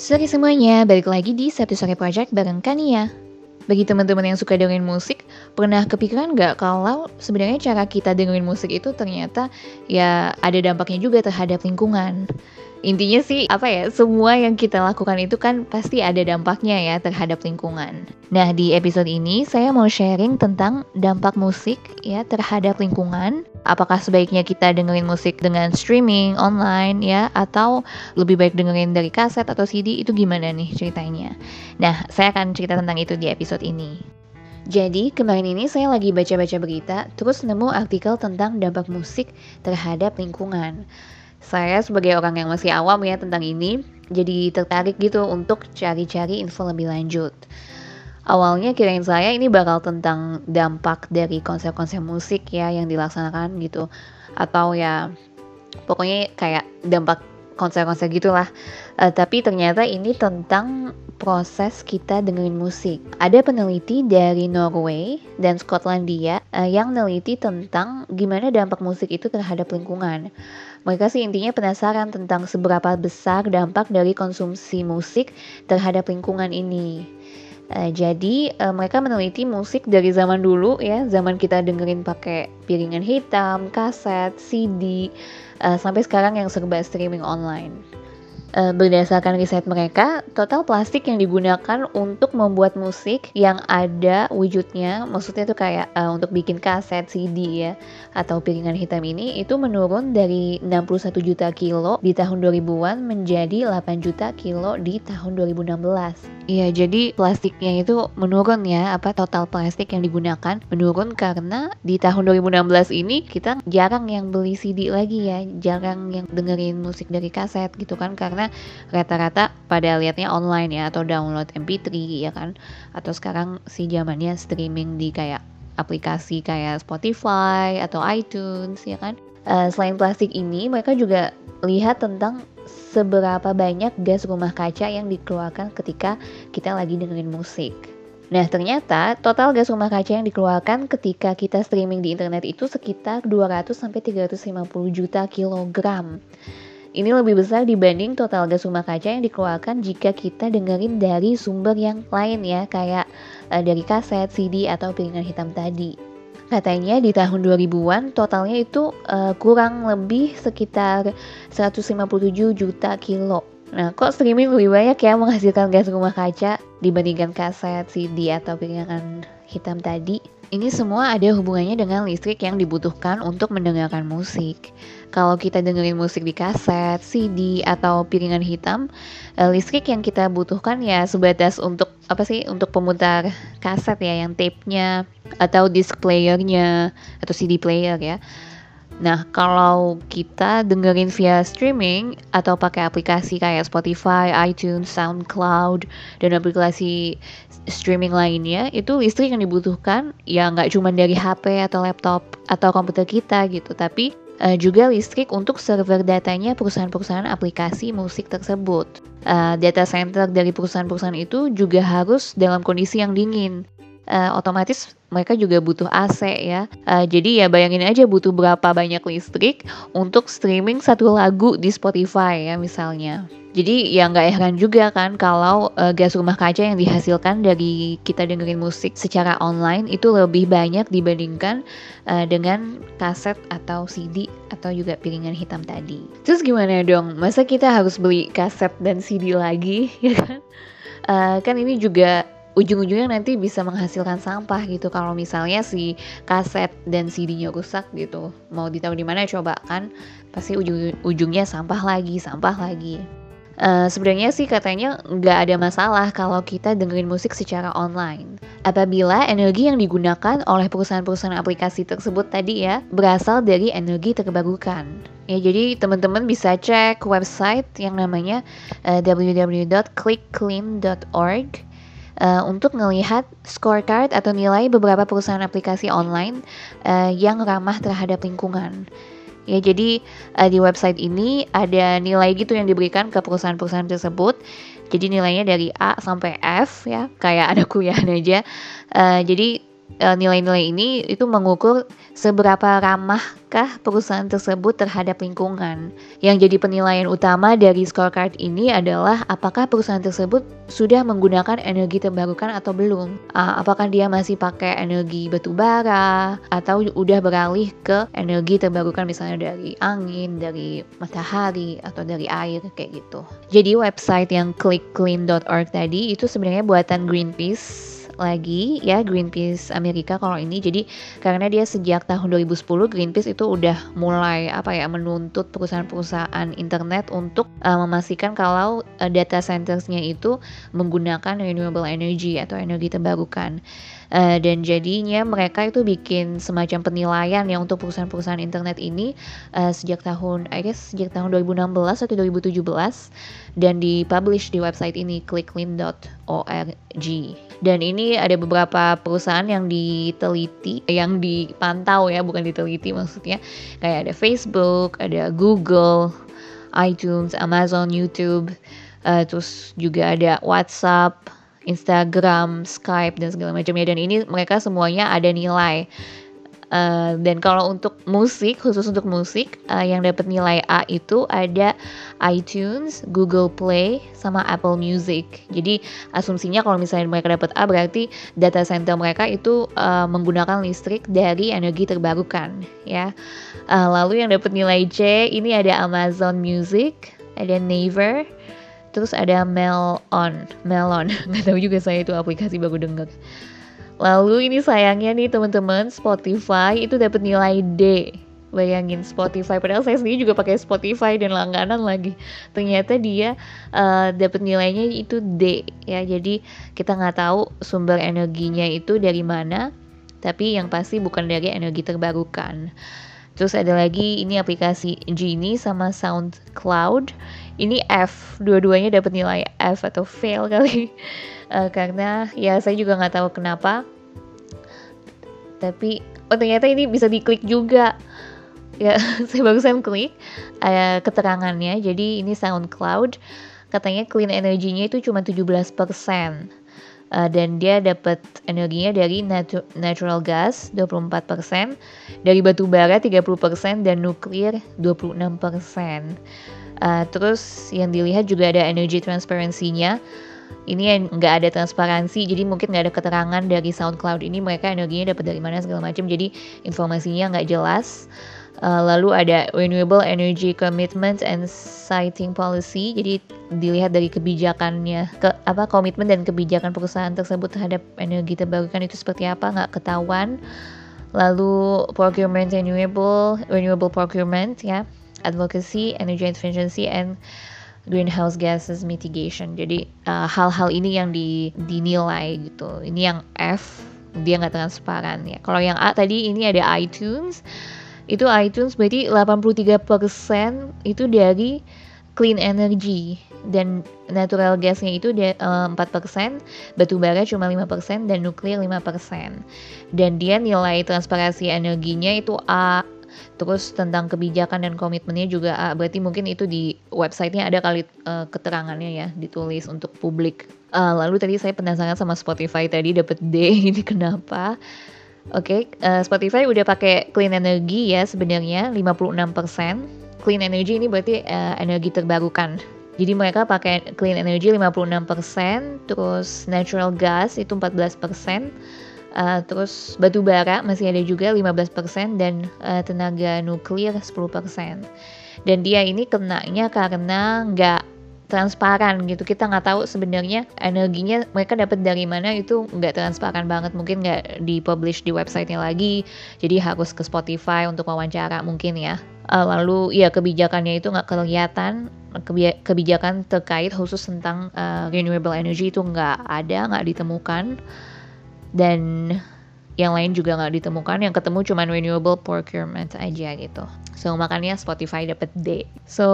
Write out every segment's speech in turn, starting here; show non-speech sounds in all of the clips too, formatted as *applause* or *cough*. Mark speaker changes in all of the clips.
Speaker 1: Sore semuanya, balik lagi di Satu Sore Project bareng Kania. Bagi teman-teman yang suka dengerin musik, pernah kepikiran nggak kalau sebenarnya cara kita dengerin musik itu ternyata ya ada dampaknya juga terhadap lingkungan. Intinya sih apa ya, semua yang kita lakukan itu kan pasti ada dampaknya ya terhadap lingkungan. Nah, di episode ini saya mau sharing tentang dampak musik ya terhadap lingkungan. Apakah sebaiknya kita dengerin musik dengan streaming online ya atau lebih baik dengerin dari kaset atau CD itu gimana nih ceritanya. Nah, saya akan cerita tentang itu di episode ini. Jadi kemarin ini saya lagi baca-baca berita, terus nemu artikel tentang dampak musik terhadap lingkungan saya sebagai orang yang masih awam ya tentang ini, jadi tertarik gitu untuk cari-cari info lebih lanjut. Awalnya kirain saya ini bakal tentang dampak dari konser-konser musik ya yang dilaksanakan gitu. Atau ya pokoknya kayak dampak konser-konser gitulah. Uh, tapi ternyata ini tentang proses kita dengerin musik. Ada peneliti dari Norway dan Skotlandia uh, yang neliti tentang gimana dampak musik itu terhadap lingkungan. Mereka sih intinya penasaran tentang seberapa besar dampak dari konsumsi musik terhadap lingkungan ini. Uh, jadi uh, mereka meneliti musik dari zaman dulu ya, zaman kita dengerin pakai piringan hitam, kaset, CD, sampai sekarang yang serba streaming online. Uh, berdasarkan riset mereka, total plastik yang digunakan untuk membuat musik yang ada wujudnya, maksudnya itu kayak uh, untuk bikin kaset, CD ya, atau piringan hitam ini, itu menurun dari 61 juta kilo di tahun 2000-an menjadi 8 juta kilo di tahun 2016. Iya, jadi plastiknya itu menurun ya, apa total plastik yang digunakan menurun karena di tahun 2016 ini kita jarang yang beli CD lagi ya, jarang yang dengerin musik dari kaset gitu kan, karena karena rata-rata pada liatnya online ya atau download MP3 ya kan atau sekarang si zamannya streaming di kayak aplikasi kayak Spotify atau iTunes ya kan uh, selain plastik ini mereka juga lihat tentang seberapa banyak gas rumah kaca yang dikeluarkan ketika kita lagi dengerin musik. Nah, ternyata total gas rumah kaca yang dikeluarkan ketika kita streaming di internet itu sekitar 200 sampai 350 juta kilogram. Ini lebih besar dibanding total gas rumah kaca yang dikeluarkan jika kita dengerin dari sumber yang lain ya, kayak uh, dari kaset, CD, atau piringan hitam tadi. Katanya di tahun 2000-an totalnya itu uh, kurang lebih sekitar 157 juta kilo. Nah, kok streaming lebih banyak ya menghasilkan gas rumah kaca dibandingkan kaset, CD, atau piringan hitam tadi? Ini semua ada hubungannya dengan listrik yang dibutuhkan untuk mendengarkan musik. Kalau kita dengerin musik di kaset, CD, atau piringan hitam, eh, listrik yang kita butuhkan ya sebatas untuk apa sih? Untuk pemutar kaset ya, yang tape-nya atau disc player-nya atau CD player ya. Nah, kalau kita dengerin via streaming atau pakai aplikasi kayak Spotify, iTunes, SoundCloud, dan aplikasi streaming lainnya, itu listrik yang dibutuhkan ya nggak cuma dari HP atau laptop atau komputer kita gitu, tapi uh, juga listrik untuk server datanya perusahaan-perusahaan aplikasi musik tersebut. Uh, data center dari perusahaan-perusahaan itu juga harus dalam kondisi yang dingin uh, otomatis mereka juga butuh AC ya. Uh, jadi ya bayangin aja butuh berapa banyak listrik untuk streaming satu lagu di Spotify ya misalnya. Jadi ya nggak heran juga kan kalau uh, gas rumah kaca yang dihasilkan dari kita dengerin musik secara online itu lebih banyak dibandingkan uh, dengan kaset atau CD atau juga piringan hitam tadi. Terus gimana dong? Masa kita harus beli kaset dan CD lagi *laughs* ya kan? Uh, kan ini juga ujung-ujungnya nanti bisa menghasilkan sampah gitu. Kalau misalnya si kaset dan CD-nya rusak gitu mau ditaruh di mana coba kan pasti ujung-ujungnya sampah lagi sampah lagi. Uh, sebenarnya sih katanya nggak ada masalah kalau kita dengerin musik secara online. Apabila energi yang digunakan oleh perusahaan-perusahaan aplikasi tersebut tadi ya berasal dari energi terbarukan. Ya jadi teman-teman bisa cek website yang namanya uh, www.clickclean.org uh, untuk melihat scorecard atau nilai beberapa perusahaan aplikasi online uh, yang ramah terhadap lingkungan. Ya, jadi uh, di website ini ada nilai gitu yang diberikan ke perusahaan-perusahaan tersebut. Jadi nilainya dari A sampai F ya, kayak ada kuliah aja. Uh, jadi nilai-nilai ini itu mengukur seberapa ramahkah perusahaan tersebut terhadap lingkungan. Yang jadi penilaian utama dari scorecard ini adalah apakah perusahaan tersebut sudah menggunakan energi terbarukan atau belum. Apakah dia masih pakai energi batu bara atau udah beralih ke energi terbarukan misalnya dari angin, dari matahari atau dari air kayak gitu. Jadi website yang clickclean.org tadi itu sebenarnya buatan Greenpeace lagi ya Greenpeace Amerika kalau ini jadi karena dia sejak tahun 2010 Greenpeace itu udah mulai apa ya menuntut perusahaan-perusahaan internet untuk uh, memastikan kalau uh, data centersnya itu menggunakan renewable energy atau energi terbarukan. Uh, dan jadinya mereka itu bikin semacam penilaian ya untuk perusahaan-perusahaan internet ini uh, sejak tahun I guess sejak tahun 2016 atau 2017 dan dipublish di website ini clicklin.org. Dan ini ada beberapa perusahaan yang diteliti, yang dipantau ya, bukan diteliti maksudnya. Kayak ada Facebook, ada Google, iTunes, Amazon, YouTube, uh, terus juga ada WhatsApp, Instagram, Skype dan segala macamnya dan ini mereka semuanya ada nilai. Uh, dan kalau untuk musik khusus untuk musik uh, yang dapat nilai A itu ada iTunes, Google Play, sama Apple Music. Jadi asumsinya kalau misalnya mereka dapat A berarti data center mereka itu uh, menggunakan listrik dari energi terbarukan, ya. Uh, lalu yang dapat nilai C ini ada Amazon Music, ada Naver, Terus ada Melon, Melon, *laughs* nggak tahu juga saya itu aplikasi baru dengar. Lalu ini sayangnya nih teman-teman, Spotify itu dapat nilai D. Bayangin Spotify, padahal saya sendiri juga pakai Spotify dan langganan lagi. Ternyata dia uh, dapat nilainya itu D ya. Jadi kita nggak tahu sumber energinya itu dari mana, tapi yang pasti bukan dari energi terbarukan. Terus ada lagi ini aplikasi Genie sama SoundCloud. Ini F dua-duanya dapat nilai F atau fail *laughs* kali. Uh, karena ya saya juga nggak tahu kenapa. Tapi oh ternyata ini bisa diklik juga. *laughs* Ya saya barusan klik uh, keterangannya. Jadi ini SoundCloud. Katanya clean energinya itu cuma 17% uh, dan dia dapat energinya dari natu natural gas 24%, dari batu bara 30% dan nuklir 26%. Uh, terus yang dilihat juga ada energy transparansinya. Ini yang nggak ada transparansi, jadi mungkin nggak ada keterangan dari SoundCloud ini mereka energinya dapat dari mana segala macam. Jadi informasinya nggak jelas. Uh, lalu ada renewable energy commitment and siting policy. Jadi dilihat dari kebijakannya, ke apa komitmen dan kebijakan perusahaan tersebut terhadap energi terbarukan itu seperti apa nggak ketahuan. Lalu procurement renewable, renewable procurement ya advocacy, energy efficiency, and greenhouse gases mitigation. Jadi uh, hal-hal uh, ini yang di, dinilai gitu. Ini yang F dia nggak transparan ya. Kalau yang A tadi ini ada iTunes. Itu iTunes berarti 83% itu dari clean energy dan natural gasnya itu uh, 4%, batu bara cuma 5% dan nuklir 5%. Dan dia nilai transparansi energinya itu A Terus tentang kebijakan dan komitmennya juga ah, berarti mungkin itu di websitenya ada kali uh, keterangannya ya ditulis untuk publik. Uh, lalu tadi saya penasaran sama Spotify tadi dapat D *laughs* ini kenapa? Oke, okay, uh, Spotify udah pakai clean energy ya sebenarnya 56%. Clean energy ini berarti uh, energi terbarukan. Jadi mereka pakai clean energy 56%, terus natural gas itu 14%, Uh, terus batu bara masih ada juga 15% dan uh, tenaga nuklir 10%. Dan dia ini kenanya karena nggak transparan gitu. Kita nggak tahu sebenarnya energinya mereka dapat dari mana itu nggak transparan banget. Mungkin nggak dipublish di websitenya lagi jadi harus ke Spotify untuk wawancara mungkin ya. Uh, lalu ya kebijakannya itu nggak kelihatan. Kebijakan terkait khusus tentang uh, renewable energy itu nggak ada nggak ditemukan. Dan yang lain juga nggak ditemukan yang ketemu cuma renewable procurement aja gitu. So makanya Spotify dapat D. So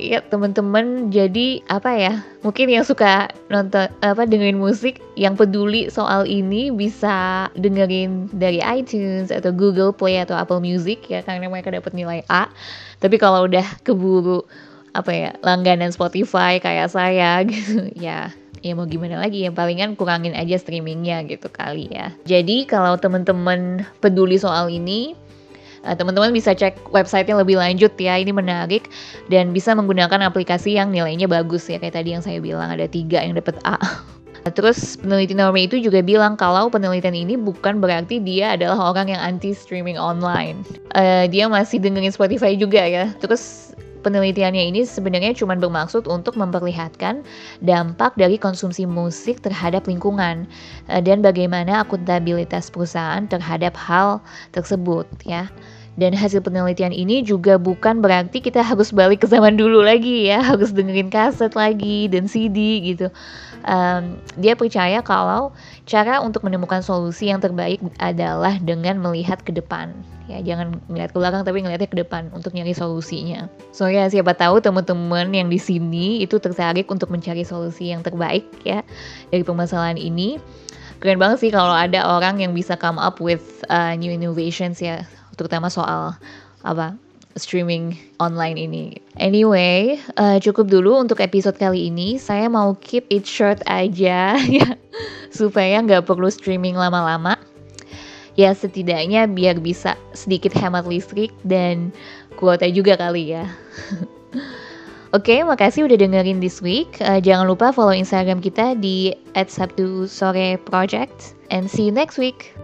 Speaker 1: ya temen-temen jadi apa ya mungkin yang suka nonton apa dengerin musik yang peduli soal ini bisa dengerin dari iTunes atau Google Play atau Apple Music ya karena mereka dapat nilai A. Tapi kalau udah keburu apa ya langganan Spotify kayak saya *laughs* gitu ya ya mau gimana lagi ya palingan kurangin aja streamingnya gitu kali ya. Jadi kalau teman-teman peduli soal ini teman teman-teman bisa cek website yang lebih lanjut ya ini menarik dan bisa menggunakan aplikasi yang nilainya bagus ya kayak tadi yang saya bilang ada tiga yang dapat A *laughs* Terus peneliti Norway itu juga bilang kalau penelitian ini bukan berarti dia adalah orang yang anti streaming online. Uh, dia masih dengerin Spotify juga ya. Terus penelitiannya ini sebenarnya cuma bermaksud untuk memperlihatkan dampak dari konsumsi musik terhadap lingkungan uh, dan bagaimana akuntabilitas perusahaan terhadap hal tersebut ya. Dan hasil penelitian ini juga bukan berarti kita harus balik ke zaman dulu lagi ya, *laughs* harus dengerin kaset lagi dan CD gitu um, dia percaya kalau cara untuk menemukan solusi yang terbaik adalah dengan melihat ke depan ya jangan melihat ke belakang tapi ngelihatnya ke depan untuk nyari solusinya. So ya siapa tahu teman-teman yang di sini itu tertarik untuk mencari solusi yang terbaik ya dari permasalahan ini. Keren banget sih kalau ada orang yang bisa come up with uh, new innovations ya, terutama soal apa streaming online ini. Anyway, uh, cukup dulu untuk episode kali ini. Saya mau keep it short aja *laughs* ya, supaya nggak perlu streaming lama-lama. Ya setidaknya biar bisa sedikit hemat listrik dan kuota juga kali ya. *laughs* Oke, okay, makasih udah dengerin this week. Uh, jangan lupa follow Instagram kita di @sabtu sore project and see you next week.